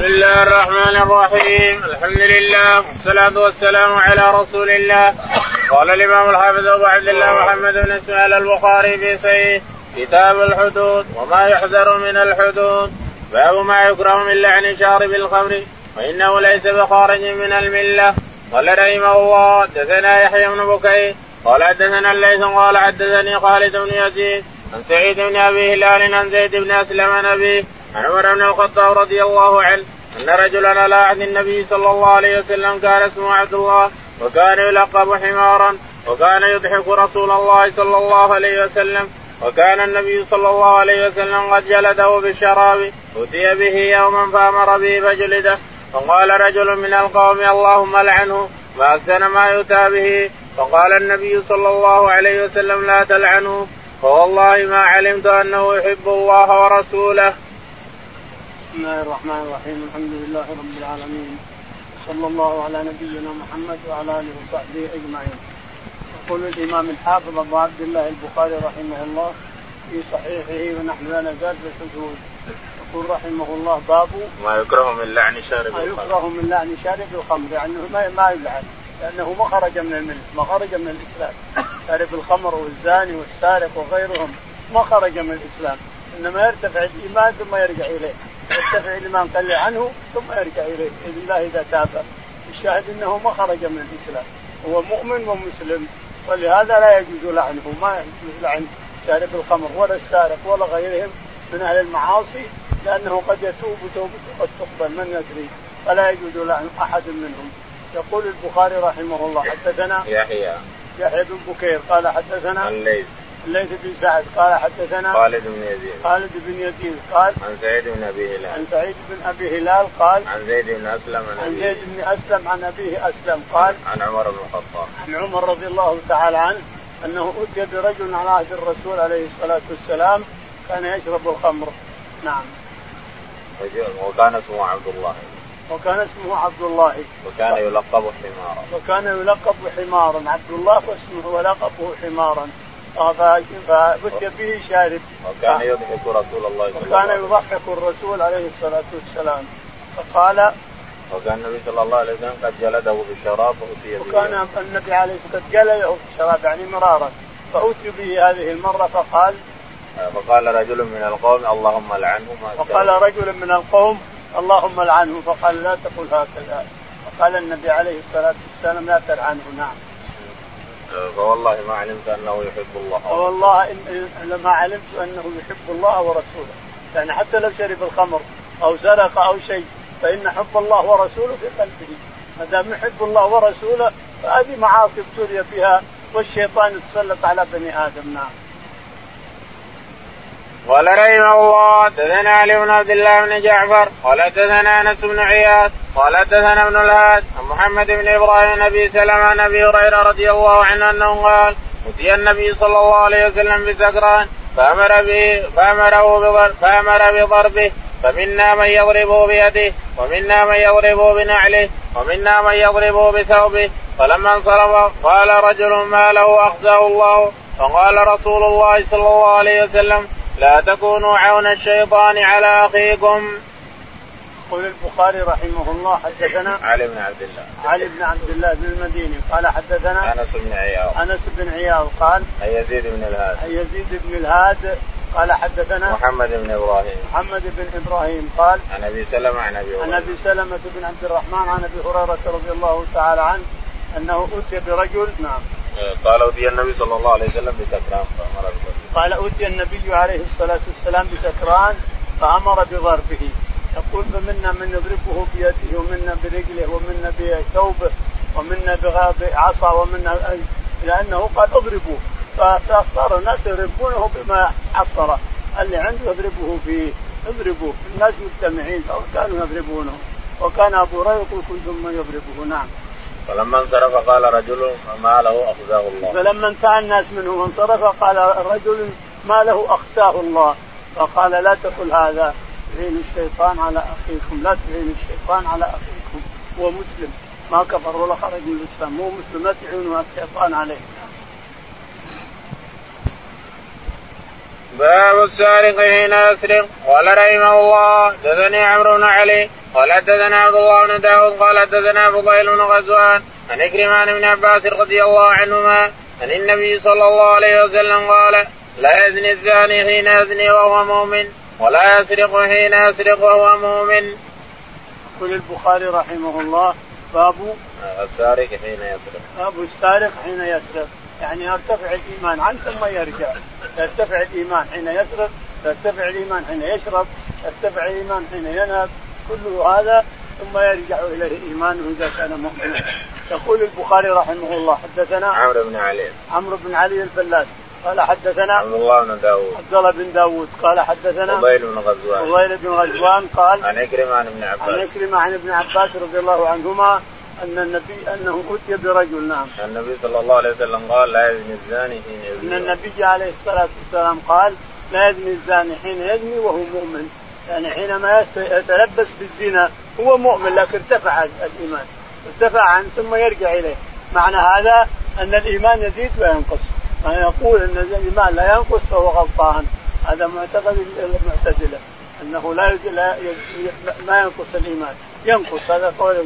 بسم الله الرحمن الرحيم الحمد لله والصلاة والسلام على رسول الله قال الإمام الحافظ أبو عبد الله محمد بن إسماعيل البخاري في صحيح كتاب الحدود وما يحذر من الحدود باب ما يكره من لعن شارب الخمر وإنه ليس بخارج من الملة قال رحمه الله حدثنا يحيى بن بكير قال حدثنا الليث قال حدثني خالد بن يزيد عن سعيد بن ابي هلال عن زيد بن ابيه عن عمر بن الخطاب رضي الله عنه أن رجلا على عهد النبي صلى الله عليه وسلم كان اسمه عبد الله وكان يلقب حمارا وكان يضحك رسول الله صلى الله عليه وسلم وكان النبي صلى الله عليه وسلم قد جلده بالشراب أتي به يوما فأمر به فجلده فقال رجل من القوم اللهم لعنه ما ما يؤتى به فقال النبي صلى الله عليه وسلم لا تلعنه فوالله ما علمت أنه يحب الله ورسوله. بسم الله الرحمن الرحيم الحمد لله رب العالمين صلى الله على نبينا محمد وعلى اله وصحبه اجمعين. يقول الامام الحافظ ابو عبد الله البخاري رحمه الله في صحيحه ونحن لا نزال في الحدود يقول رحمه الله باب ما يكره من لعن شارب ما يكره من لعن شارب الخمر يعني ما ما يلعن لأنه ما خرج من الملة ما خرج من الاسلام شارب الخمر والزاني والسارق وغيرهم ما خرج من الاسلام انما يرتفع الايمان ثم يرجع اليه يرتفع الايمان قل عنه ثم يرجع إليه. باذن الله إذا تاب الشاهد إنه ما خرج من الإسلام. هو مؤمن ومسلم ولهذا لا يجوز لعنه. ما يجوز لعن شارب الخمر ولا السارق ولا غيرهم من أهل المعاصي لأنه قد يتوب توبته قد تقبل من يدري. فلا يجوز لعن أحد منهم. يقول البخاري رحمه الله حدثنا يحيى. يحيى بن بكير قال حدثنا الليث الليث بن سعد. قال حدثنا خالد بن يزيد. خالد بن يزيد قال عن سعيد بن أبي هلال. عن سعيد بن أبي هلال قال عن زيد بن أسلم عن, عن زيد بن أسلم عن أبيه أسلم قال عن عمر بن الخطاب. عن عمر رضي الله تعالى عنه أنه أتي برجل على عهد الرسول عليه الصلاة والسلام كان يشرب الخمر. نعم. وكان اسمه عبد الله. وكان اسمه عبد الله. وكان يلقب حمارا. وكان يلقب حمارا. عبد الله واسمه ولقبه حمارا. فأتي به شارب وكان يضحك رسول الله صلى الله عليه وسلم. وكان يضحك الرسول عليه الصلاة والسلام. فقال وكان النبي صلى الله عليه وسلم قد جلده بالشراب فأتي به. وكان النبي عليه الصلاة والسلام قد جلده بالشراب يعني مرارا. فأتي به هذه المرة فقال فقال رجل من القوم اللهم لعنه فقال رجل من القوم اللهم لعنه. فقال لا تقل هكذا. فقال النبي عليه الصلاة والسلام لا تلعنه. نعم. فوالله ما علمت أنه يحب الله. فوالله ما علمت أنه يحب الله ورسوله. يعني حتى لو شرب الخمر أو سرق أو شيء فإن حب الله ورسوله في قلبه. ما دام يحب الله ورسوله فهذه معاصي ابتلي بها والشيطان يتسلط على بني آدم. نعم. قال رحمه الله حدثنا علي بن عبد الله بن جعفر قال حدثنا أنس بن عياض قال حدثنا ابن الهاد عن محمد بن إبراهيم أبي سلمة عن أبي هريرة رضي الله عنه أنه قال أتي النبي صلى الله عليه وسلم بسكران فأمر به فأمره بضرب فأمر بضربه فمنا من يضربه بيده ومنا من يضربه بنعله ومنا من يضربه بثوبه فلما انصرف قال رجل ما له أخزاه الله. فقال رسول الله صلى الله عليه وسلم لا تكونوا عون الشيطان على أخيكم. يقول البخاري رحمه الله حدثنا علي بن عبد الله. علي بن عبد الله بن المديني. قال حدثنا أنس بن عياض. أنس بن عياض قال عن يزيد بن الهاد. عن يزيد بن الهاد قال حدثنا محمد بن إبراهيم. محمد بن إبراهيم قال عن أبي سلمة عن أبي هريرة. عن أبي سلمة بن عبد الرحمن عن أبي هريرة رضي الله تعالى عنه أنه أتي برجل نعم قال اوتي النبي صلى الله عليه وسلم بسكران فأمر قال اوتي النبي عليه الصلاة والسلام بسكران فأمر بضربه. يقول فمنا من يضربه بيده ومنا برجله ومنا بثوبه ومنا بعصا ومنا لأنه قال اضربوه فاختار الناس يضربونه بما حضره اللي عنده يضربه فيه. اضربوه الناس مجتمعين كانوا يضربونه. وكان أبو هريرة يقول كنتم من يضربه. نعم. فلما انصرف قال رجل ما له اخزاه الله. فلما انتهى الناس منه وانصرف قال رجل ما له اخزاه الله. فقال لا تقل هذا تعين الشيطان على أخيكم لا تعين الشيطان على أخيكم. هو مسلم. ما كفر ولا خرج من الإسلام هو مسلم لا تعينوا الشيطان عليه. باب السارق حين يسرق قال رحمه الله دثني عمرو بن علي. قال حدثنا عبد الله بن داود. قال حدثنا فضيل بن غزوان. عن عكرمان بن عباس رضي الله عنهما. عن النبي صلى الله عليه وسلم قال لا يزني الزاني حين يزني وهو مؤمن ولا يسرق حين يسرق وهو مؤمن. يقول البخاري رحمه الله باب السارق حين يسرق. باب السارق حين يسرق. يعني يرتفع الإيمان عنه ثم يرجع. يرتفع الإيمان حين يسرق يرتفع الإيمان حين يشرب يرتفع الإيمان حين ينهب. كل هذا ثم يرجع اليه ايمانه إذا كان مؤمنا. يقول البخاري رحمه الله حدثنا عمرو بن علي. عمرو بن علي الفلاس. قال حدثنا عبد الله بن داوود. عبد الله بن داوود. قال حدثنا فضيل بن غزوان. فضيل بن غزوان قال عن عكرمة عن ابن عباس. عن عكرمة عن ابن عباس رضي الله عنهما أن النبي أنه أتي برجل نعم. النبي صلى الله عليه وسلم قال لا يزني الزاني حين يزني. أن النبي عليه الصلاة والسلام قال لا يزني الزاني حين يزني وهو مؤمن. يعني حينما يتلبس بالزنا هو مؤمن لكن ارتفع الإيمان. ارتفع عنه ثم يرجع إليه. معنى هذا أن الإيمان يزيد وينقص. من يقول أن الإيمان لا ينقص فهو غلطان. هذا معتقد المعتزلة أنه لا لا ما ينقص الإيمان. ينقص هذا قول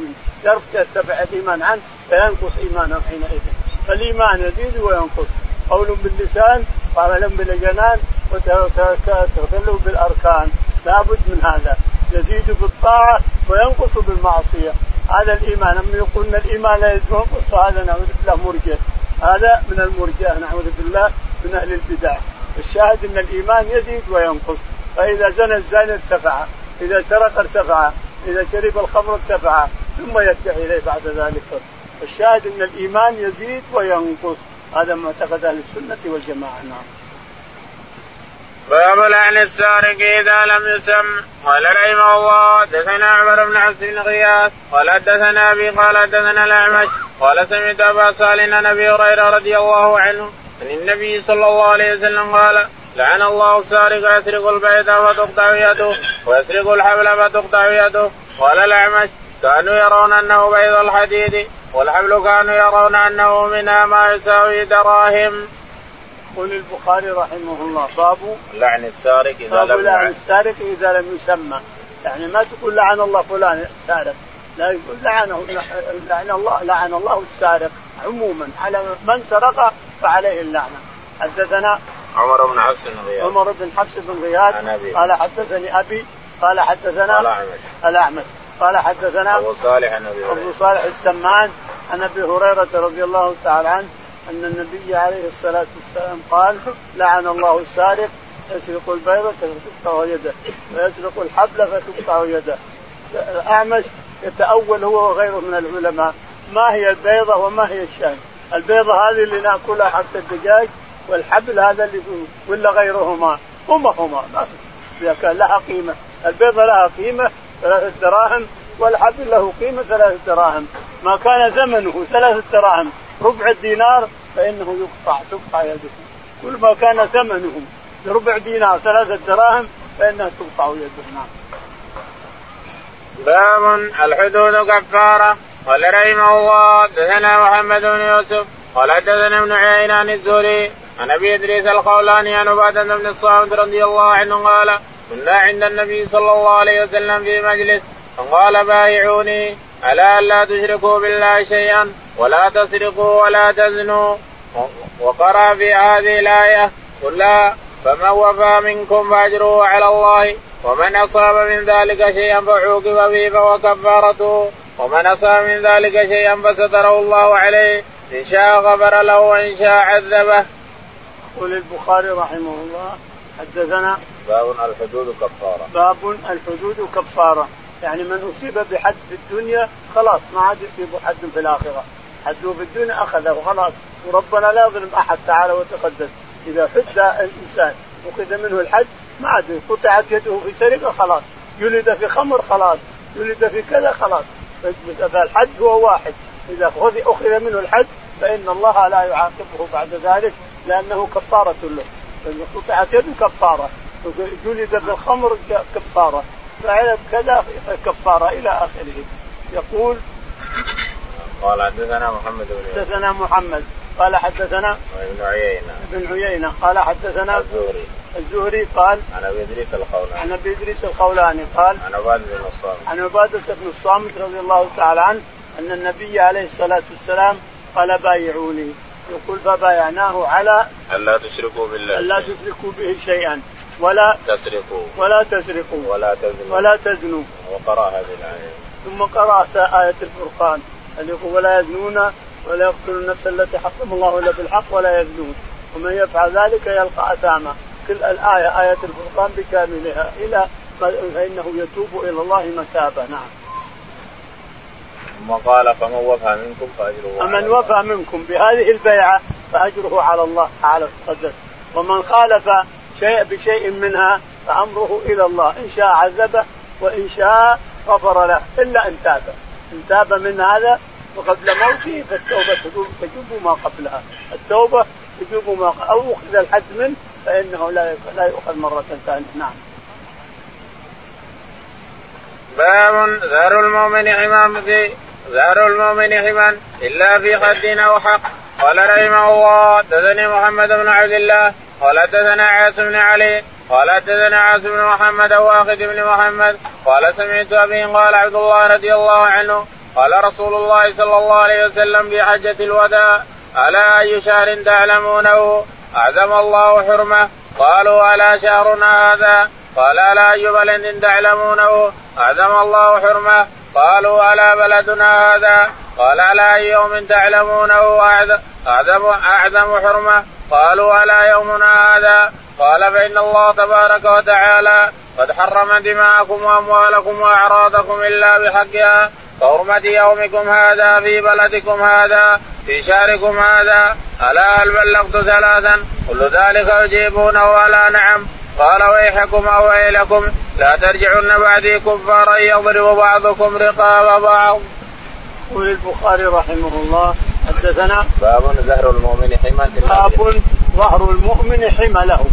يرتفع الإيمان عنه فينقص إيمانه حينئذ. فالإيمان يزيد وينقص. قول باللسان قال بالجنان وتكلم بالأركان. لابد من هذا. يزيد بالطاعة وينقص بالمعصية. هذا الإيمان أما يقول ان الإيمان لا ينقص فهذا نعوذ بالله مرجئ. هذا من المرجئة نعوذ بالله من أهل البدع. الشاهد أن الإيمان يزيد وينقص. فإذا زنى الزاني ارتفع إذا سرق ارتفع. إذا شرب الخمر ارتفع ثم يرجع إليه بعد ذلك. الشاهد إن الإيمان يزيد وينقص. هذا معتقد أهل السنة والجماعة نعم. باب لعن السارق إذا لم يسم. قال رحمه الله حدثنا عمر بن عبد بن غياث قال حدثنا أبي قال حدثنا الأعمش. قال سمعت أبا صالح عن أبي هريرة رضي الله عنه. عن النبي صلى الله عليه وسلم قال لعن الله السارق يسرق البيت فتقطع يده ويسرق الحبل فتقطع يده. قال الأعمش كانوا يرون أنه بيض الحديد والحبل كانوا يرون أنه منها ما يساوي دراهم. يقول البخاري رحمه الله باب لعن السارق إذا لم لعن السارق إذا لم يسمى. يعني ما تقول لعن الله فلان سارق لا يقول لعنه لعن الله لعن الله السارق عموما. على من سرق فعليه اللعنة. حدثنا عمر بن حفص بن غياث. عمر بن حفص بن غياث. قال حدثني أبي قال حدثنا الأعمش الاعمش قال حدثنا أبو صالح عن أبي أبو صالح السمان عن أبي هريرة رضي الله تعالى عنه أن النبي عليه الصلاة والسلام قال لعن الله السارق يسرق البيضة فتقطع يده ويسرق الحبل فتقطع يده. الأعمش يتأول هو وغيره من العلماء. ما هي البيضة وما هي الشاي؟ البيضة هذه اللي نأكلها حتى الدجاج والحبل هذا اللي ولا غيرهما؟ هما هما إذا كان لها قيمة. البيضة لها قيمة ثلاثة دراهم والحبل له قيمة ثلاثة دراهم. ما كان ثمنه ثلاثة دراهم. ربع الدينار فإنه يقطع تقطع يده. كل ما كان ثمنه ربع دينار ثلاثة دراهم فإنها تقطع يده. نعم. باب الحدود كفارة. قال رحمه الله دثنا محمد بن يوسف قال حدثنا ابن عيينة عن الزهري عن أبي إدريس الخولاني عن عبادة بن الصامت رضي الله عنه قال كنا عند النبي صلى الله عليه وسلم في مجلس فقال بايعوني ان لا تشركوا بالله شيئا ولا تسرقوا ولا تزنوا وقرأ في هذه الآية قل فمن وفى منكم فأجره على الله ومن أصاب من ذلك شيئا فعوقب به فهو كفارته ومن أصاب من ذلك شيئا فستره الله عليه إن شاء غفر له وإن شاء عذبه. يقول البخاري رحمه الله حدثنا باب الحدود كفارة. باب الحدود كفارة. يعني من أصيب بحد في الدنيا خلاص ما عاد يصيب حد في الآخرة. حده في الدنيا أخذه خلاص. وربنا لا يظلم أحد تعالى وتقدس إذا حد الإنسان أخذ منه الحد ما عاد قطعت يده في سرقة خلاص. يولد في خمر خلاص. يولد في كذا خلاص. فالحد هو واحد. إذا أخذ منه الحد فإن الله لا يعاقبه بعد ذلك. لأنه كفارة له. قطعت يده كفارة جلد بالخمر كفارة. فعل كذا كفارة إلى آخره. يقول قال حدثنا محمد بن حدثنا محمد. قال حدثنا ابن عيينة. ابن عيينة. قال حدثنا الزهري. الزهري قال عن أبي إدريس الخولاني. عن أبي إدريس الخولاني قال عن عبادة بن الصامت. عن عبادة بن الصامت رضي الله تعالى عنه أن النبي عليه الصلاة والسلام قال بايعوني. يقول فبايعناه على الا تشركوا بالله الا تشركوا به شيئا. ولا تسرقوا. ولا تسرقوا. ولا تزنوا. ولا تزنوا. وقرأ هذه الآية. ثم قرأ آية الفرقان. اللي يقول ولا يزنون ولا يقتلوا النفس التي حرم الله إلا بالحق ولا يزنون. ومن يفعل ذلك يلقى أثاما. كل الآية آية الفرقان بكاملها. إلى فإنه يتوب إلى الله متابة. نعم. ثم قال فمن وفى منكم فأجره فمن وفى منكم بهذه البيعة فأجره على الله تعالى تقدس ومن خالف شيء بشيء منها فأمره إلى الله. إن شاء عذبه وإن شاء غفر له. إلا إن تاب. إن تاب من هذا وقبل موته فالتوبة تجوب ما قبلها. التوبة تجوب ما أو أخذ الحد منه فإنه لا لا يؤخذ مرة ثانية. نعم. باب ذر المؤمن حمام في ذر المؤمن حما إلا في حد أو حق. قال رحمه الله حدثني محمد بن عبد الله قال حدثنا عاصم بن علي قال حدثنا عاصم بن محمد واخذ بن محمد قال سمعت أبي قال عبد الله رضي الله عنه قال رسول الله صلى الله عليه وسلم في حجة الوداع ألا أي شهر تعلمونه؟ أعظم الله حرمه. قالوا ألا شهرنا هذا؟ قال ألا أي بلد تعلمونه؟ أعظم الله حرمه. قالوا ألا بلدنا هذا؟ قال ألا أي يوم تعلمونه أعظم أعظم حرمه. قالوا ألا يومنا هذا؟ قال فإن الله تبارك وتعالى قد حرم دماءكم وأموالكم وأعراضكم إلا بحقها. كحرمة يومكم هذا في بلدكم هذا في شهركم هذا. ألا هل بلغت ثلاثا؟ كل ذلك يجيبونه. ألا نعم. قال ويحكم أو ويلكم لا ترجعن بعدي كفارا يضرب بعضكم رقاب بعض. يقول البخاري رحمه الله حدثنا باب ظهر المؤمن حمى باب ظهر المؤمن حمى له.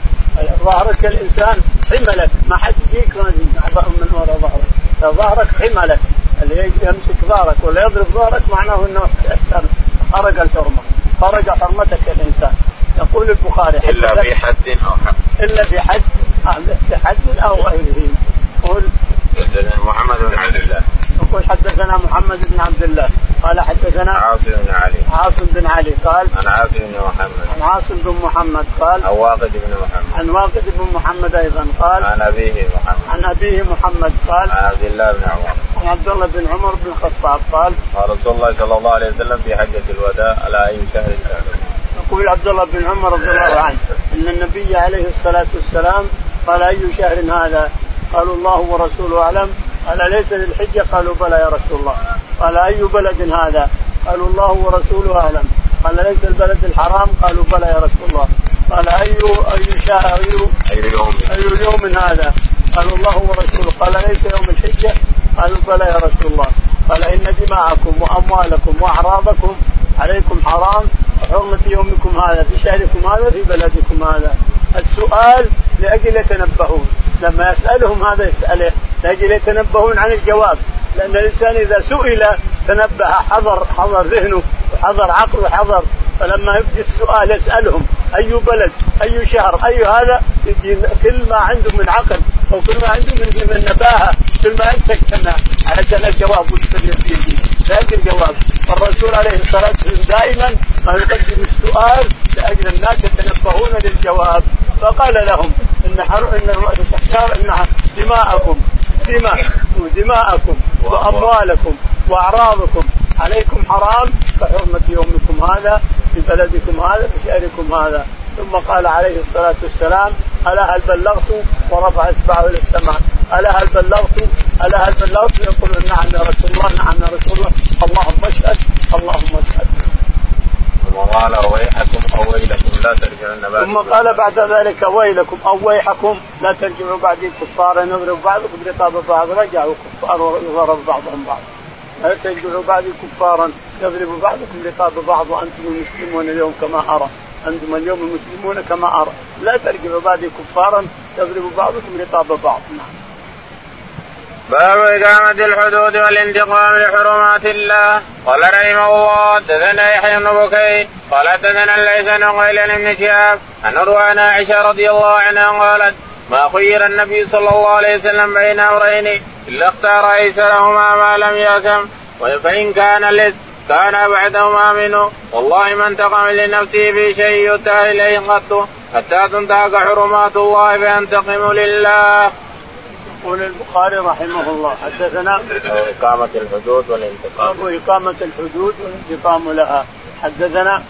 ظهرك الإنسان حمى لك. ما حد يجيك من وراء ظهرك. ظهرك حمى لك. اللي يمسك ظهرك ولا يضرب ظهرك معناه إنه خرج الحرمة. خرج حرمتك الإنسان. يقول البخاري إلا في حد أو حد. إلا في حد في حد أو غيره. قل محمد بن عبد الله. يقول حدثنا محمد بن عبد الله. قال حدثنا عاصم بن علي. عاصم بن علي. قال عن عاصم بن محمد. عن عاصم بن محمد. قال عن واقد بن محمد. عن واقد بن محمد أيضا. قال عن أبيه محمد. عن أبيه محمد. قال عن عبد الله بن عمر. عن عبد الله بن عمر بن الخطاب قال قال رسول الله صلى الله عليه وسلم في حجة الوداع على اي شهر يقول عبد الله بن عمر رضي الله عنه إن النبي عليه الصلاة والسلام قال أي شهر هذا؟ قالوا الله ورسوله أعلم. قال ليس للحجة؟ قالوا بلى يا رسول الله. قال أي بلد هذا؟ قالوا الله ورسوله أعلم. قال ليس البلد الحرام؟ قالوا بلى يا رسول الله. قال اي أي شهر؟ اي أي يوم هذا؟ قالوا الله ورسوله. قال ليس يوم الحجة. قالوا بلى يا رسول الله. قال إن دماءكم وأموالكم وأعراضكم عليكم حرام. حرمة يومكم هذا في شهركم هذا في بلدكم هذا. السؤال لأجل يتنبهون. لما يسألهم هذا يسأله. لأجل يتنبهون عن الجواب. لأن الإنسان إذا سئل تنبه حضر حضر ذهنه وحضر عقله وحضر فلما يبدي السؤال يسألهم أي بلد أي شهر أي هذا يجي كل ما عنده من عقل أو كل ما عنده من من نباهة كل ما يتكلم. عشان الجواب وش ذاك الجواب. الرسول عليه الصلاة والسلام دائما ما يقدم السؤال لأجل الناس يتنبهون للجواب. فقال لهم إن حر إن إن دماءكم. دماء ودماءكم وأموالكم وأعراضكم. عليكم حرام كحرمة يومكم هذا في بلدكم هذا في شهركم هذا. ثم قال عليه الصلاة والسلام ألا هل بلغت؟ ورفع إصبعه إلى السماء. ألا هل بلغت؟ ألا هل بلغت؟ يقول نعم يا رسول الله نعم يا رسول الله. اللهم اشهد اللهم اشهد. ثم قال ويحكم أو ويلكم لا ترجعن بعد ثم قال بعد ذلك ويلكم أو ويحكم لا ترجعوا بعدي كفارا يضرب بعضكم رقاب بعض رجعوا كفار ويضرب بعضهم بعض. لا ترجعوا بعدي كفارا يضرب بعضكم رقاب بعض وأنتم المسلمون اليوم كما أرى؟ أنتم اليوم المسلمون كما أرى. لا ترجعوا بعدي كفارا يضرب بعضكم رقاب بعض. نعم. باب إقامة الحدود والانتقام لحرمات الله. قال رحمه الله حدثنا يحيى بن بكير. قال حدثنا ليس بن قيل بن شهاب عن عائشة رضي الله عنها قالت ما خير النبي صلى الله عليه وسلم بين أمرين إلا اختار أيسرهما ما لم يأثم فان كان لذ كان بعدهما منه والله ما انتقم لنفسه في شيء يؤتى إليه قط حتى تنتهك حرمات الله فينتقم لله. يقول البخاري رحمه الله حدثنا إقامة الحدود والانتقام. إقامة الحدود والانتقام لها. حدثنا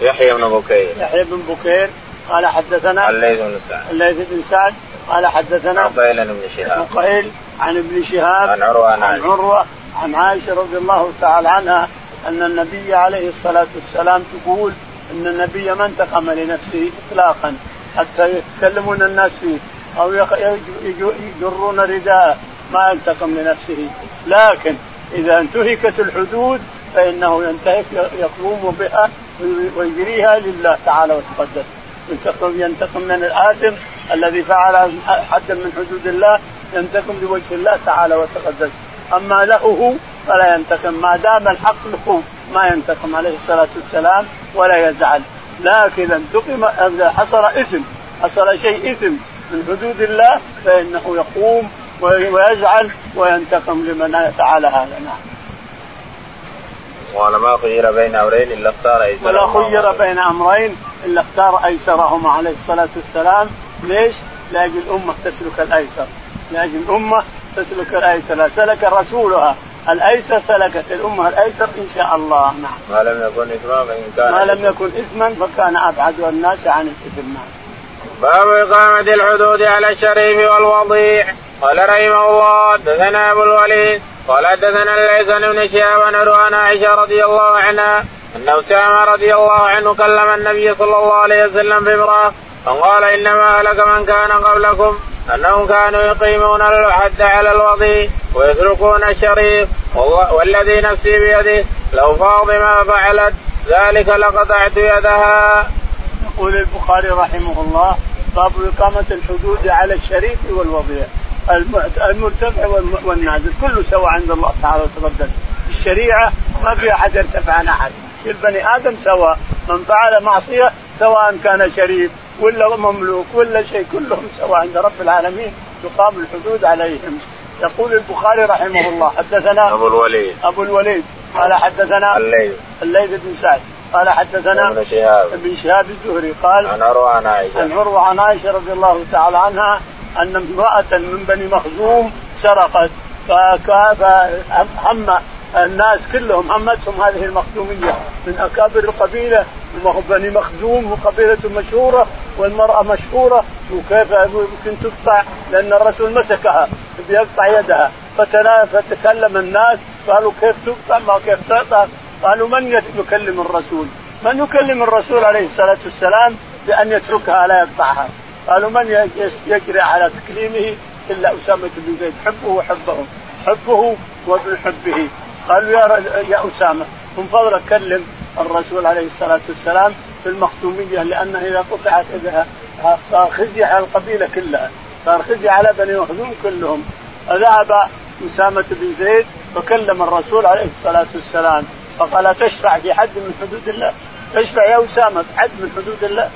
يحيى بن بكير. يحيى بن بكير قال حدثنا الليث بن سعد. الليث بن سعد. قال حدثنا عقيل بن شهاب. عقيل عن ابن شهاب عن عروة عن عن عروة عن عائشة رضي الله تعالى عنها أن النبي عليه الصلاة والسلام تقول أن النبي ما انتقم لنفسه إطلاقا حتى يتكلمون الناس فيه أو يجرون رداءه ما ينتقم لنفسه. لكن إذا انتهكت الحدود فإنه ينتهك يقوم بها ويجريها لله تعالى وتقدس. ينتقم ينتقم من الآثم الذي فعل حدا من حدود الله ينتقم لوجه الله تعالى وتقدس أما له هو فلا ينتقم. ما دام الحق له ما ينتقم عليه الصلاة والسلام ولا يزعل. لكن انتقم إذا حصل إثم حصل شيء إثم من حدود الله فإنه يقوم ويزعل وينتقم لمن فعل هذا. نعم. قال ما خير بين أمرين إلا اختار ولا خير بين أمرين. إلا اختار أيسرهما عليه الصلاة والسلام. ليش؟ لأجل الأمة تسلك الأيسر. لأجل الأمة تسلك الأيسر. سلك رسولها. الأيسر سلكت الأمة الأيسر إن شاء الله. نعم. ما لم يكن إثما فإن كان ما لم يكن إثما فكان أبعد الناس عن الإثم. نعم. باب إقامة الحدود على الشريف والوضيع. قال رحمه الله حدثنا أبو الوليد قال حدثنا الليث بن شهاب عن عائشة رضي الله عنها أن أسامة رضي الله عنه كلم النبي صلى الله عليه وسلم بامراه فقال إنما هلك من كان قبلكم أنهم كانوا يقيمون الحد على الوضيء ويتركون الشريف والذي نفسي بيده لو فاطمة فعلت ذلك لقطعت يدها. يقول البخاري رحمه الله باب إقامة الحدود على الشريف والوضيع المرتفع والنازل كله سواء عند الله تعالى وتقدم الشريعة ما في احد يرتفع عن احد البني آدم سواء من فعل معصية سواء كان شريف ولا مملوك ولا شيء كلهم سواء عند رب العالمين تقام الحدود عليهم. يقول البخاري رحمه الله حدثنا أبو الوليد. أبو الوليد قال حدثنا الليث. الليث بن سعد قال حدثنا ابن شهاب. ابن شهاب الزهري قال عن عروة عن عائشة. عن عروة عن عائشة رضي الله تعالى عنها أن امرأة من بني مخزوم سرقت فهم الناس كلهم همتهم هذه المخزوميه من أكابر القبيلة بني مخزوم وقبيله مشهورة والمرأة مشهورة وكيف يمكن تقطع؟ لأن الرسول مسكها بيقطع يدها. فتكلم الناس قالوا كيف تقطع؟ ما كيف تقطع؟ قالوا من يكلم الرسول. من يكلم الرسول عليه الصلاة والسلام بأن يتركها لا يقطعها؟ قالوا من يجري على تكليمه؟ إلا أسامة بن زيد. حبه وحبه حبه وابن حبه قالوا يا يا أسامة من فضلك كلم الرسول عليه الصلاة والسلام في المختوميه لأنها إذا قطعت يدها صار خزي على القبيلة كلها صار خزي على بني مخزوم كلهم. فذهب أسامة بن زيد فكلم الرسول عليه الصلاة والسلام فقال تشفع في حد من حدود الله؟ تشفع يا أسامة حد من حدود الله؟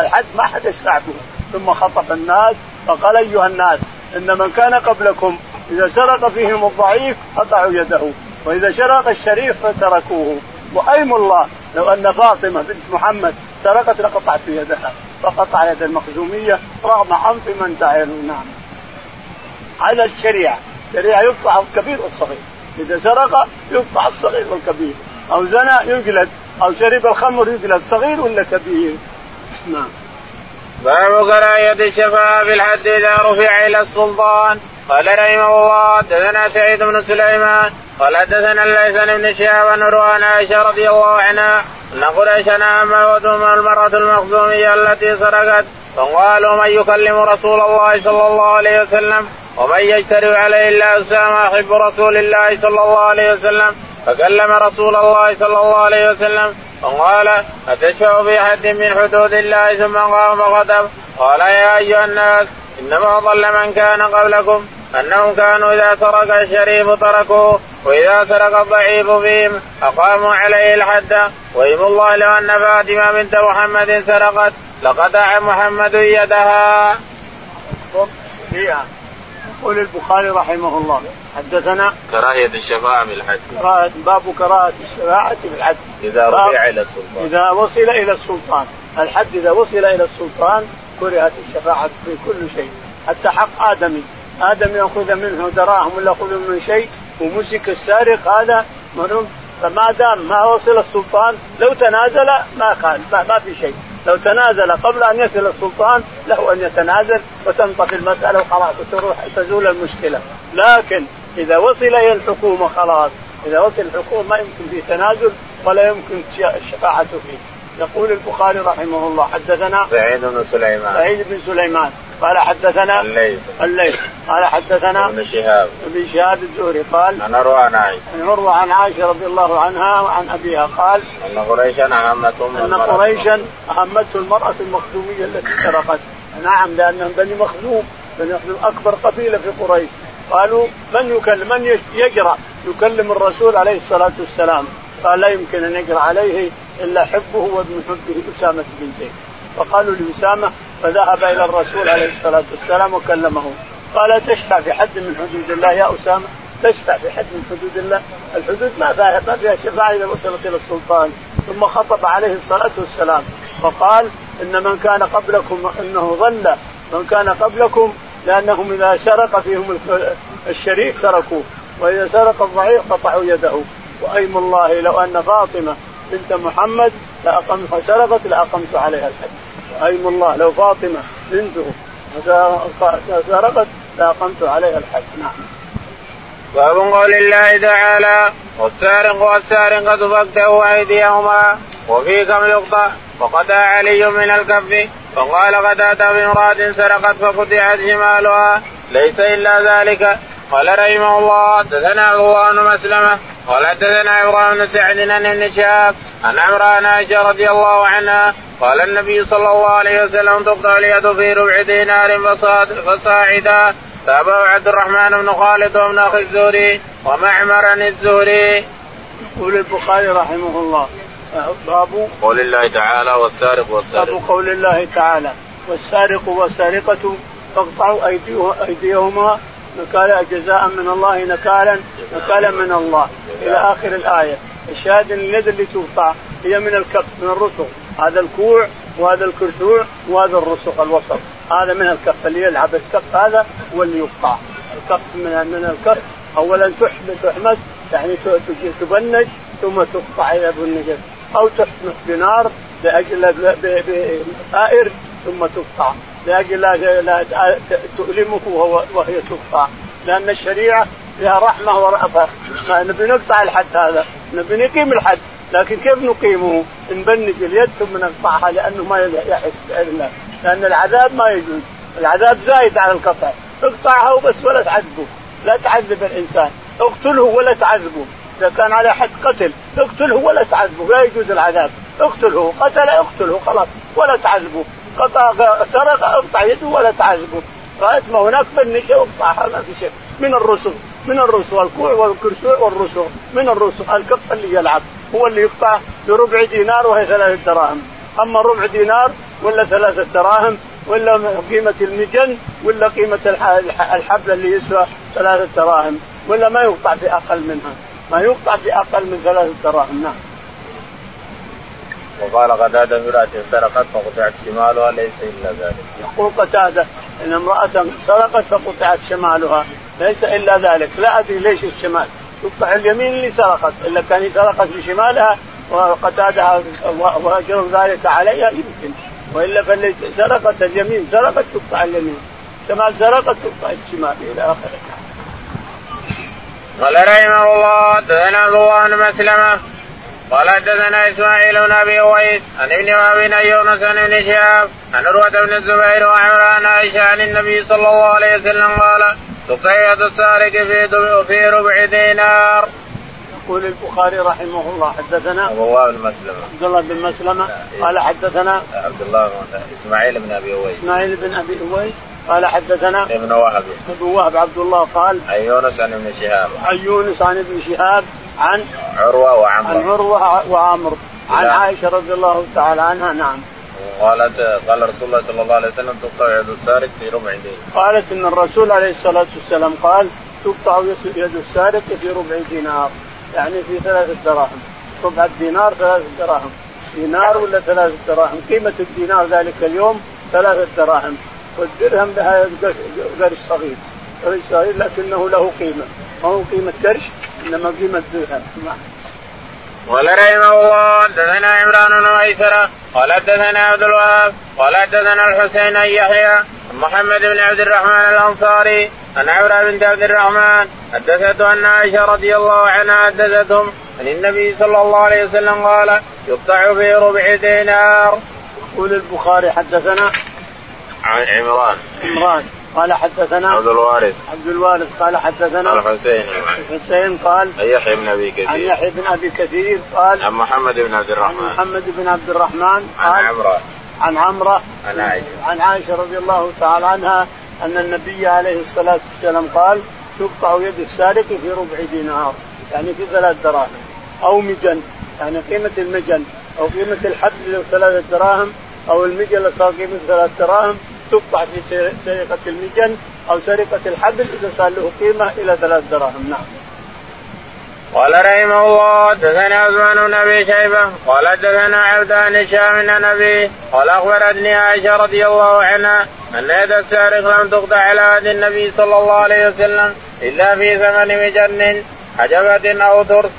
الحد ما حد يشفع به. ثم خطب الناس فقال أيها الناس إن من كان قبلكم إذا سرق فيهم الضعيف قطعوا يده وإذا سرق الشريف فتركوه وأيم الله لو أن فاطمة بنت محمد سرقت لقطعت يدها فقطع يد المخزومية رغم عنف من زعلوا نعم. على الشريعة. الشريعة يقطع الكبير والصغير. إذا سرق يقطع الصغير والكبير. أو زنى يجلد. أو شرب الخمر يجلد. صغير ولا كبير؟ نعم. باب كراهية الشفاعة في الحد إذا رفع إلى السلطان. قال رحمه الله حدثنا سعيد بن سليمان قال حدثنا الليث بن شهاب بن عن عائشة رضي الله عنها أن قريشا أما ودهم المرأة المخزومية التي سرقت فقالوا من يكلم رسول الله صلى الله عليه وسلم؟ ومن يجترئ عليه الا اسامه احب رسول الله صلى الله عليه وسلم؟ فكلم رسول الله صلى الله عليه وسلم فقال أتشفع في حد من حدود الله ثم قام فغضب؟ قال يا أيها الناس إنما ضل من كان قبلكم أنهم كانوا إذا سرق الشريف تركوه وإذا سرق الضعيف فيهم أقاموا عليه الحد. وإيم الله لو أن فاطمة بنت محمد سرقت لقطع محمد يدها. فيها. يقول البخاري رحمه الله حدثنا كراهية الشفاعة بالحج باب كراهة الشفاعة بالحج إذا رفع إلى السلطان. إذا وصل إلى السلطان. الحد إذا وصل إلى السلطان كرهت الشفاعة في كل شيء. حتى حق آدمي. آدم يأخذ منه دراهم ولا يأخذ منه شيء ومسك السارق هذا فما دام ما وصل السلطان لو تنازل ما كان ما في شيء. لو تنازل قبل أن يصل السلطان له أن يتنازل وتنطفي المسألة وخلاص وتروح تزول المشكلة، لكن إذا وصل إلى الحكومة خلاص، إذا وصل الحكومة ما يمكن فيه تنازل ولا يمكن الشفاعه فيه. يقول البخاري رحمه الله حدثنا سعيد بن سليمان. سعيد بن سليمان. قال حدثنا الليث. الليث. قال حدثنا ابن شهاب. ابن شهاب الزهري قال عن عروة عن عائشة. عن عروة عن عائشة رضي الله عنها وعن أبيها قال أن قريشا اهمتهم أن قريشا اهمته المرأة المخزوميه التي سرقت. نعم لأنهم بني مخزوم بني مخزوم أكبر قبيلة في قريش. قالوا من يكلم من يجرى يكلم الرسول عليه الصلاة والسلام. قال لا يمكن أن يقرا عليه إلا حبه وابن حبه أسامة بن زيد. فقالوا لأسامة فذهب إلى الرسول عليه الصلاة والسلام وكلمه. قال تشفع في حد من حدود الله يا أسامة؟ تشفع في حد من حدود الله؟ الحدود ما فيها ما فيها شفاعة اذا وصلت إلى السلطان. ثم خطب عليه الصلاة والسلام فقال إن من كان قبلكم انه ظل من كان قبلكم لأنهم إذا سرق فيهم الشريف تركوه وإذا سرق الضعيف قطعوا يده. وأيم الله لو أن فاطمة بنت محمد لاقمت سرقت لاقمت عليها الحد وايم الله لو فاطمة بنته سرقت لاقمت عليها الحد نعم. باب قول الله تعالى والسارق والسارقة فاقتلوا أيديهما وفي كم يقطع فقطع علي من الكف فقال أتى بامرأة سرقت فقطعت شمالها ليس إلا ذلك. قال رحمه الله حدثنا عبد الله بن مسلمة قال حدثنا إبراهيم بن سعد عن ابن شهاب عن عمران عائشة رضي الله عنها قال النبي صلى الله عليه وسلم تقطع اليد في ربع دينار فصاعدا تابعه عبد الرحمن بن خالد وابن أخي الزهري ومعمر الزهري. يقول البخاري رحمه الله باب قول الله تعالى والسارق والسارق باب قول الله تعالى والسارق والسارقة فاقطعوا أيديهما نكالا جزاء من الله نكالا نكالا من الله. إلى آخر الآية. الشاهد أن اليد اللي تقطع هي من الكف من الرسغ هذا الكوع وهذا الكرثوع وهذا الرسغ الوسط. هذا من الكف اللي يلعب الكف هذا هو اللي يقطع الكف من من الكف اولا تحمد تحمد يعني تبنج ثم تقطع إلى النجس أو تحمد بنار لاجل بآئر ثم تقطع. لاجل لا تؤلمه وهي تقطع لأن الشريعة فيها رحمة ورأفة. نبي نقطع الحد هذا. نبي نقيم الحد. لكن كيف نقيمه؟ نبنج اليد ثم نقطعها لأنه ما يحس الله لأن العذاب ما يجوز. العذاب زايد على القطع اقطعها وبس ولا تعذبه. لا تعذب الإنسان. اقتله ولا تعذبه. إذا كان على حد قتل اقتله ولا تعذبه. لا يجوز العذاب. اقتله. قتل اقتله خلاص. ولا تعذبه. قطع سرق اقطع يده ولا تعذبه. رأيت ما هناك فنشة واقطعها ما في شيء. من الرسل من الرسل الكوع والكرسوع والرسل من الرسل. الكف اللي يلعب هو اللي يقطع بربع دينار وهي ثلاثة دراهم. أما ربع دينار ولا ثلاثة دراهم ولا قيمة المجن ولا قيمة الحبل اللي يسوى ثلاثة دراهم ولا ما يقطع بأقل منها. ما يقطع بأقل من ثلاثة دراهم نعم. وقال قتادة امرأة سرقت فقطعت شمالها ليس إلا ذلك. يقول قتادة إن امرأة سرقت فقطعت شمالها ليس إلا ذلك، لا أدري ليش الشمال، تقطع اليمين اللي سرقت، إلا كان سرقت بشمالها وقتادها وأجر ذلك عليها يمكن، وإلا فاللي سرقت اليمين سرقت تقطع اليمين، شمال سرقت تقطع الشمال إلى آخره. قال رحمه الله حدثنا عبد الله بن مسلمه قال حدثنا إسماعيل بن أبي اويس عن ابن وهب عن يونس عن ابن شهاب عن عروة بن الزبير وعمران عائشة عن النبي صلى الله عليه وسلم قال تقيد السارق في في ربع دينار. يقول البخاري رحمه الله حدثنا عبد الله بن مسلمة. عبد الله بن مسلمة. قال حدثنا عبد الله بن إسماعيل بن أبي اويس إسماعيل بن أبي اويس قال حدثنا ابن وهب. ابن وهب عبد الله قال عن يونس عن ابن شهاب. عن يونس عن ابن شهاب. عن عروة وعمر عن عروة وعمر عن عائشة رضي الله تعالى عنها نعم. قالت قال رسول الله صلى الله عليه وسلم تقطع يد السارق في ربع دين. قالت إن الرسول عليه الصلاة والسلام قال تقطع يد السارق في ربع دينار. يعني في ثلاثة دراهم. ربع الدينار ثلاثة دراهم. دينار ولا ثلاثة دراهم؟ قيمة الدينار ذلك اليوم ثلاثة دراهم. والدرهم لها قرش صغير. قرش صغير لكنه له قيمة. ما هو قيمة قرش؟ إنما قيمة درهم قال رحمه الله حدثنا عمران بن ميسرة قال حدثنا عبد الوهاب قال حدثنا الحسين بن يحيى محمد بن عبد الرحمن الأنصاري عن عمرو بنت عبد الرحمن حدثته أن عائشة رضي الله عنها حدثتهم عن النبي صلى الله عليه وسلم قال يقطع في ربع دينار. يقول البخاري حدثنا عن عمران. عمران. قال حدثنا عبد الوارث. عبد الوارث قال حدثنا الحسين الحسين قال عن يحيى بن أبي كثير. عن يحيى بن أبي كثير قال عن محمد بن عبد الرحمن. عن محمد بن عبد الرحمن قال عن عمران عن عمره عن عائشة. عن عائشة رضي الله تعالى عنها أن النبي عليه الصلاة والسلام قال تقطع يد السارق في ربع دينار يعني في ثلاث دراهم أو مجن يعني قيمة المجن أو قيمة الحبل له ثلاثة دراهم أو المجن اللي صار قيمة ثلاث دراهم تقطع في سرقة المجن أو سرقة الحبل إذا صار له قيمة إلى ثلاث دراهم نعم. قال رحمه الله حدثنا عثمان بن أبي شيبة قال حدثنا عبدان هشام عن أبي قال أخبرتني عائشة رضي الله عنها أن يد السارق لم تقطع على يد النبي صلى الله عليه وسلم إلا في ثمن مجن حجبة أو ترس.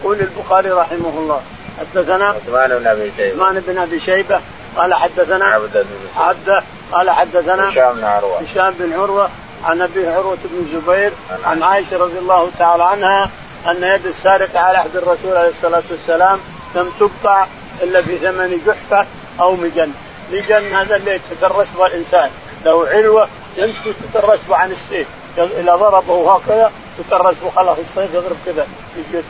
يقول البخاري رحمه الله حدثنا عثمان بن أبي شيبة عثمان بن أبي شيبة قال حدثنا عبده عبده قال حدثنا هشام بن عروة. هشام بن عروة عن أبي عروة بن الزبير عن عائشة. رضي الله تعالى عنها أن يد السارق على عهد الرسول عليه الصلاة والسلام لم تقطع إلا في ثمن جحفة أو مجن، مجن هذا اللي يتدرس به الإنسان، له علوة يمشي تترس عن السيف، إذا ضربه هكذا تترس خلاص السيف يضرب كذا،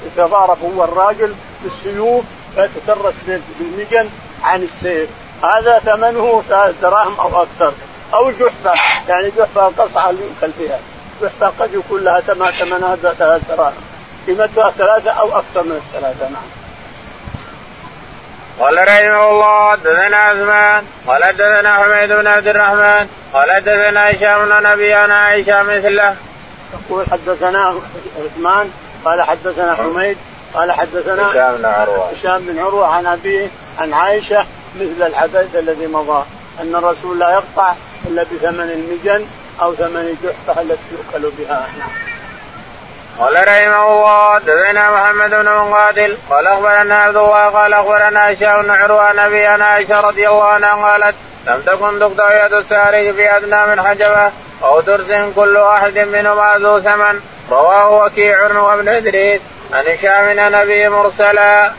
يتضارب هو الراجل بالسيوف فيتترس بالمجن عن السيف، هذا ثمنه ثلاث دراهم أو أكثر، أو جحفة يعني جحفة قصعه يؤكل فيها، جحفة قد يكون لها ثمنها ثلاث دراهم. قيمتها ثلاثة أو أكثر من الثلاثة نعم. قال رحمه الله حدثنا عثمان قال حدثنا حميد بن عبد الرحمن قال حدثنا هشام بن أبي أنا عائشة مثله. يقول حدثنا عثمان قال حدثنا حميد قال حدثنا هشام بن عروة هشام بن عروة عن أبيه عن عائشة مثل الحديث الذي مضى أن الرسول لا يقطع إلا بثمن المجن أو ثمن جحفة التي يؤكل بها نعم. قال رحمه الله حدثنا محمد بن مقاتل قال أخبرنا عبد الله قال أخبرنا هشام بن عروة نبي أنا عائشة رضي الله عنها قالت لم تكن تقطع يد السارق في أدنى من حجبة أو درس كل واحد منهما ذو ثمن رواه وكيع وابن إدريس عن هشام عن أبي مرسلا.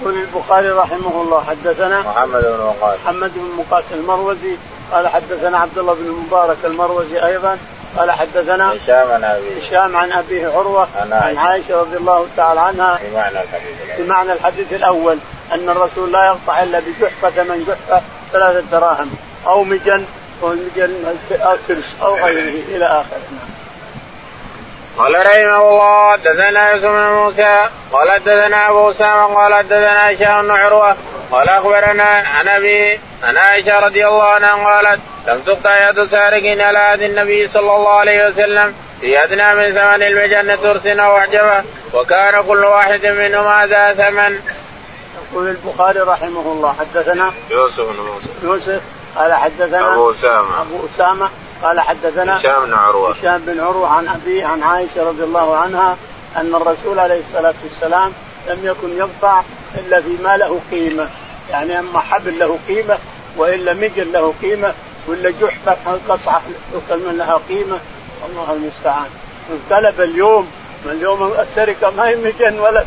يقول البخاري رحمه الله حدثنا محمد بن مقاتل. محمد بن مقاتل المروزي قال حدثنا عبد الله بن المبارك المروزي أيضا قال حدثنا هشام عن ابي هشام عن أبيه عروة عن عائشة, عائشة رضي الله تعالى عنها في معنى الحديث في معنى الحديث الأول أن الرسول لا يقطع إلا بجحفة ثمن جحفة ثلاثة دراهم أو مجن والمجن أو ترس أو غيره إلى آخره. قال رحمه الله حدثنا يوسف بن موسى قال حدثنا أبو أسامة قال حدثنا هشام بن عروة قال أخبرنا عن أبي عن عائشة رضي الله عنها قالت لم تقطع يد سارق على يد النبي صلى الله عليه وسلم في أدنى من ثمن المجنة ترس أو أعجبه وكان كل واحد منهما ذا ثمن. يقول البخاري رحمه الله حدثنا يوسف بن موسى يوسف قال حدثنا أبو أسامة أبو أسامة قال حدثنا هشام بن عروة. هشام بن عروة عن أبي عن عائشة رضي الله عنها أن الرسول عليه الصلاة والسلام لم يكن يقطع إلا فيما له قيمة. يعني أما حبل له قيمة وإلا مجل له قيمة ولا جحفه قصعه يؤكل من لها قيمة. الله المستعان. انقلب اليوم. اليوم السرقة ما هي مجن ولا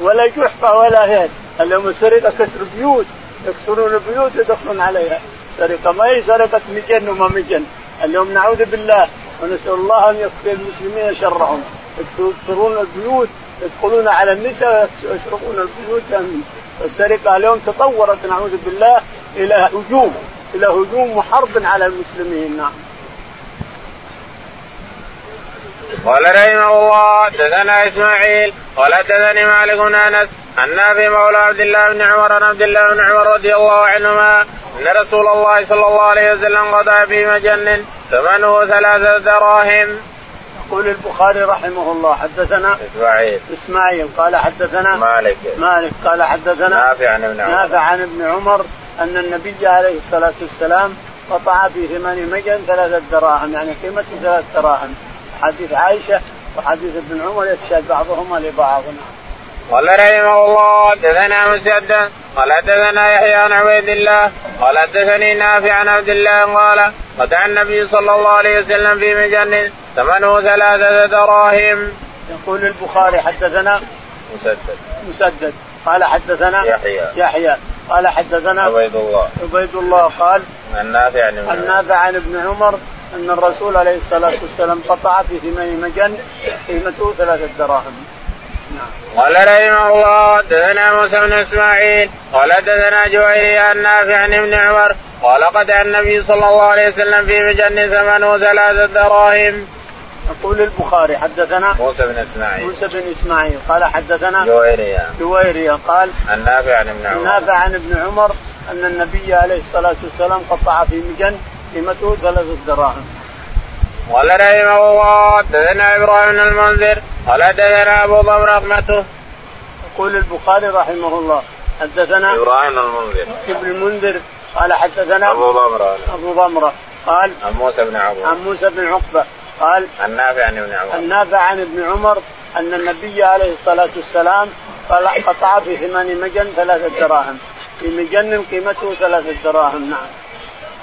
ولا جحفه ولا هيك اليوم السرقة كسر بيوت. يكسرون البيوت يدخلون عليها. سرقة ما هي سرقة مجن وما مجن. اليوم نعوذ بالله ونسأل الله أن يكفي المسلمين شرهم. يكسرون البيوت يدخلون على النساء ويسرقون البيوت. السرقه اليوم تطورت نعوذ بالله إلى هجوم إلى هجوم وحرب على المسلمين. نعم. قال رحمه الله حدثنا إسماعيل قال حدثني مالك بن أنس عن نافع مولى عبد الله بن عمر عن عبد الله بن عمر رضي الله عنهما إن رسول الله صلى الله عليه وسلم قضى في مجن ثمنه ثلاثة دراهم. يقول البخاري رحمه الله حدثنا إسماعيل. إسماعيل قال حدثنا مالك. مالك قال حدثنا نافع عن ابن عمر. نافع عن ابن عمر أن النبي عليه الصلاة والسلام قطع في ثمن مجن ثلاثة دراهم يعني قيمة ثلاث دراهم. حديث عائشة وحديث ابن عمر يتشاد بعضهما لبعض. قال رحمه الله حدثنا مسدد قال حدثنا يحيى عن عبيد الله قال حدثني نافع عن عبد الله قال قطع النبي صلى الله عليه وسلم في مجن ثمنه ثلاثة دراهم. يقول البخاري حدثنا مسدد مسدد قال حدثنا يحيى يحيى قال حدثنا عبيد الله عبيد الله قال عن نافع عن ابن نافع عن ابن عمر أن الرسول عليه الصلاة والسلام قطع في ثمن مجن قيمته ثلاثة دراهم. نعم. قال رحمه الله حدثنا موسى بن إسماعيل قال حدثنا جويري عن نافع عن ابن عمر قال قطع النبي صلى الله عليه وسلم في مجن ثمنه ثلاثة دراهم. يقول البخاري حدثنا موسى بن إسماعيل موسى بن إسماعيل قال حدثنا جويرية جويرية قال عن نافع عن ابن عمر نافع عن ابن عمر أن النبي عليه الصلاة والسلام قطع في مجن قيمته ثلاثة دراهم. قال رحمه الله حدثنا إبراهيم بن المنذر قال حدثنا ابو ضمر رحمته. يقول البخاري رحمه الله حدثنا إبراهيم بن المنذر. ابن المنذر قال حدثنا أبو ضمرة. أبو ضمرة قال عن موسى بن عقبه عن موسى بن عقبة قال عن نافع عن ابن عمر. النافع عن ابن عمر أن النبي عليه الصلاة والسلام قطع في ثمان مجن ثلاثة دراهم. في مجن قيمته ثلاثة دراهم نعم.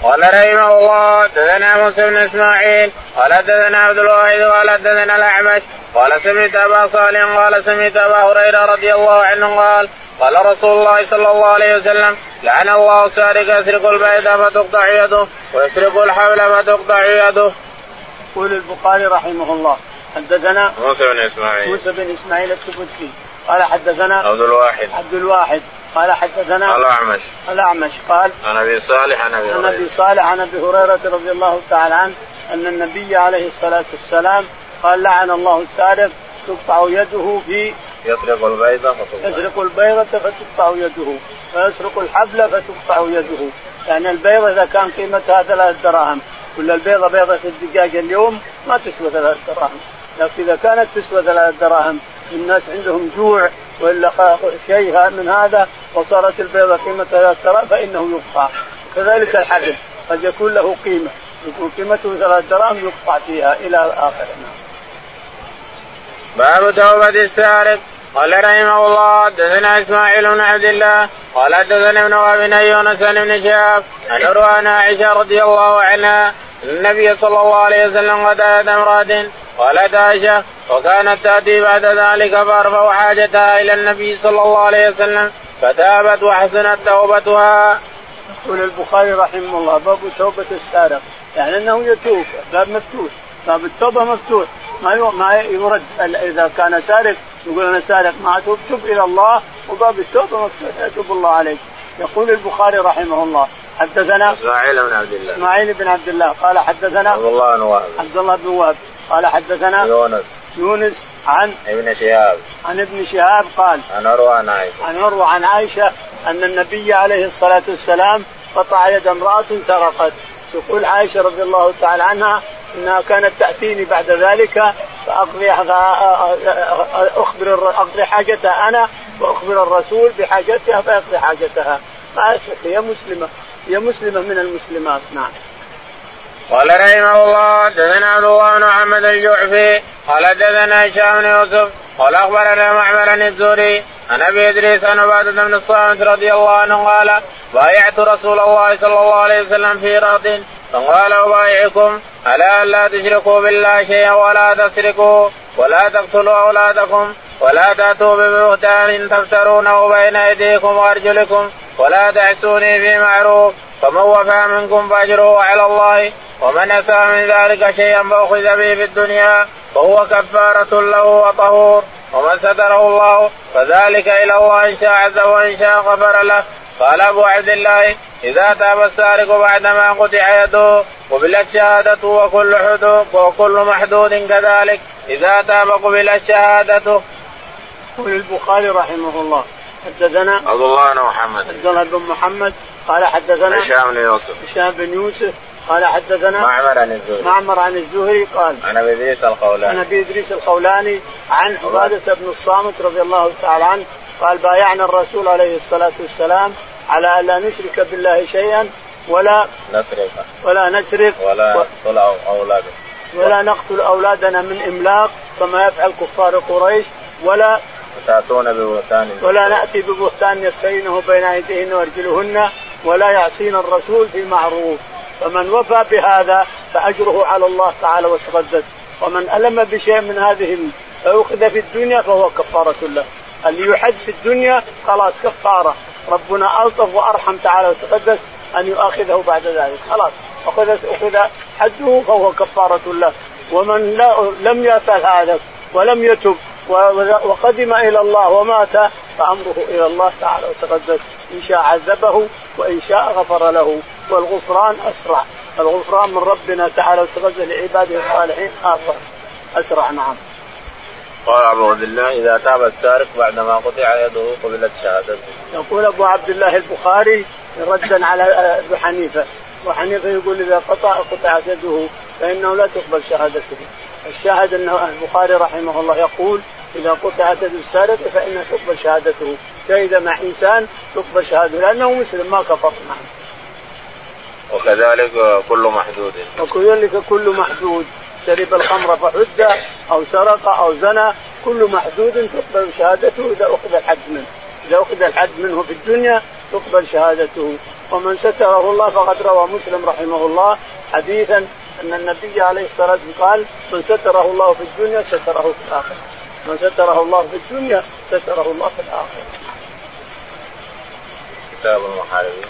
قال رحمه الله حدثنا موسى بن إسماعيل قال حدثنا عبد الواحد قال حدثنا الأعمش قال سمعت أبا صالح قال سمعت أبا هريرة رضي الله عنه قال قال رسول الله صلى الله عليه وسلم لعن الله السارق يسرق البيت فتقطع يده ويسرق الحبل فتقطع يده. يقول البخاري رحمه الله حدثنا موسى بن إسماعيل موسى بن إسماعيل التبتي قال حدثنا عبد الواحد عبد الواحد قال حدثنا الاعمش الاعمش قال عن أبي صالح عن أبي عن أبي صالح عن أبي هريرة رضي الله تعالى عنه أن النبي عليه الصلاة والسلام قال لعن الله السارق تقطع يده في يسرق البيضة فتقطع. يسرق البيضة فتقطع يده ويسرق الحبل فتقطع يده. يعني البيضة إذا كان قيمتها ثلاث دراهم ولا البيضة بيضة الدجاج اليوم ما تسوى ثلاث دراهم. لكن إذا كانت تسوى ثلاث دراهم الناس عندهم جوع ولا شيء من هذا وصارت البيضة قيمتها ثلاث دراهم فإنه يقطع كذلك الحبل قد يكون له قيمة. يكون قيمته ثلاث دراهم يقطع فيها إلى آخره باب توبة السارق. قال رحمه الله حدثنا إسماعيل بن عبد الله. قال حدثنا ابن وهب يونس بن شهاب. عن عروة عائشة رضي الله عنها النبي صلى الله عليه وسلم قد اتى امرأة. قالت عائشة وكانت تأتي بعد ذلك فأرفع حاجتها إلى النبي صلى الله عليه وسلم فتابت وحسنت توبتها. يقول البخاري رحمه الله باب توبة السارق. يعني إنه يتوب باب مفتوح. باب التوبة مفتوح. ما ما يرد. إذا كان سارق يقول أنا سارق ما أتوب تب إلى الله وباب التوبة مفتوح. يتوب الله عليك. يقول البخاري رحمه الله حدثنا إسماعيل بن عبد الله. إسماعيل بن عبد الله قال حدثنا عبد الله بن وهب. عبد الله بن وهب. قال حدثنا يونس يونس عن ابن شهاب. عن ابن شهاب قال عن عروة عن عائشة. عن عروة عن عائشة أن النبي عليه الصلاة والسلام قطع يد امرأة سرقت. تقول عائشة رضي الله تعالى عنها إنها كانت تأتيني بعد ذلك فأقضي أخبر أقضي حاجتها أنا وأخبر الرسول بحاجتها فيقضي حاجتها. هي مسلمة. هي مسلمة من المسلمات. نعم. قال رحمه الله حدثنا عبد الله بن محمد الجعفي قال حدثنا هشام بن يوسف قال أخبرنا معمر الزهري عن أبي إدريس عن عبادة بن الصامت رضي الله عنه قال بايعت رسول الله صلى الله عليه وسلم في رهط فقال أبايعكم على أن لا تشركوا بالله شيئا ولا تسرقوا ولا تقتلوا أولادكم ولا تأتوا ببهتان تفترونه بين أيديكم وأرجلكم ولا تعسوني في معروف فمن وفى منكم فأجره على الله ومن أساء من ذلك شيئا فأخذ به في الدنيا فهو كفارة له وطهور. ومن ستره الله فذلك إلى الله إن شاء عز وإن شاء غفر له. قال أبو عبد الله إذا تاب السارق بعدما قطع يده قبلت شهادته وكل حدود وكل محدود كذلك. إذا تاب قبلت شهادته. يقول البخاري رحمه الله حدثنا عبد الله بن محمد. عبد الله بن محمد قال حدثنا هشام بن يوسف. هشام بن يوسف قال حدثنا معمر عن الزهري؟ معمر عن الزهري قال عن أبي إدريس القولاني. عن أبي إدريس الخولاني عن عبادة بن الصامت رضي الله تعالى عنه قال بايعنا الرسول عليه الصلاة والسلام على أن لا نشرك بالله شيئا ولا نسرق. ولا نسرق ولا نقتل اولادنا ولا نقتل أولادنا من إملاق كما يفعل كفار قريش ولا تاتون ببهتان. ولا نأتي ببهتان يفترينه بين أيديهن وأرجلهن ولا يعصين الرسول في معروف. فمن وفى بهذا فأجره على الله تعالى وتقدس ومن ألم بشيء من هذه فأخذ في الدنيا فهو كفارة له. اللي يحج في الدنيا خلاص كفارة. ربنا ألطف وأرحم تعالى وتقدس أن يؤاخذه بعد ذلك. خلاص. اخذ أخذ حده فهو كفارة له. ومن لا لم يفعل هذا ولم يتب وقدم إلى الله ومات فأمره إلى الله تعالى وتقدس إن شاء عذبه وإن شاء غفر له والغفران أسرع الغفران من ربنا تعالى وتقدس لعباده الصالحين اسرع أسرع نعم. قال ابو عبد الله إذا تاب السارق بعدما قطع يده قبلت شهادته. يقول أبو عبد الله البخاري ردا على أبو حنيفة، أبو حنيفة يقول إذا قطع قطعت يده فإنه لا تقبل شهادته. الشاهد ان البخاري رحمه الله يقول إذا قطعت يد السارق فانها تقبل شهادته، شهد مع إنسان تقبل شهادته لأنه مسلم ما كفر نعم. وكذلك كل محدود. وكذلك كل محدود. شرب الخمر فحد أو سرق أو زنى كل محدود تقبل شهادته إذا أخذ الحد منه. إذا أخذ الحد منه في الدنيا تقبل شهادته. ومن ستره الله فقد روى مسلم رحمه الله حديثا أن النبي عليه الصلاة والسلام قال من ستره الله في الدنيا ستره في الآخرة. من ستره الله في الدنيا ستره الله في الآخرة. كتاب المحاربين.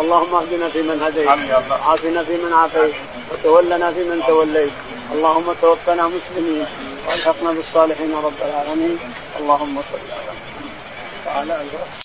اللهم اهدنا فيمن هديت. عافنا فيمن عافيت. وتولنا فيمن توليت. اللهم توفنا مسلمين. وألحقنا بالصالحين رب العالمين. اللهم صل على محمد وعلى آله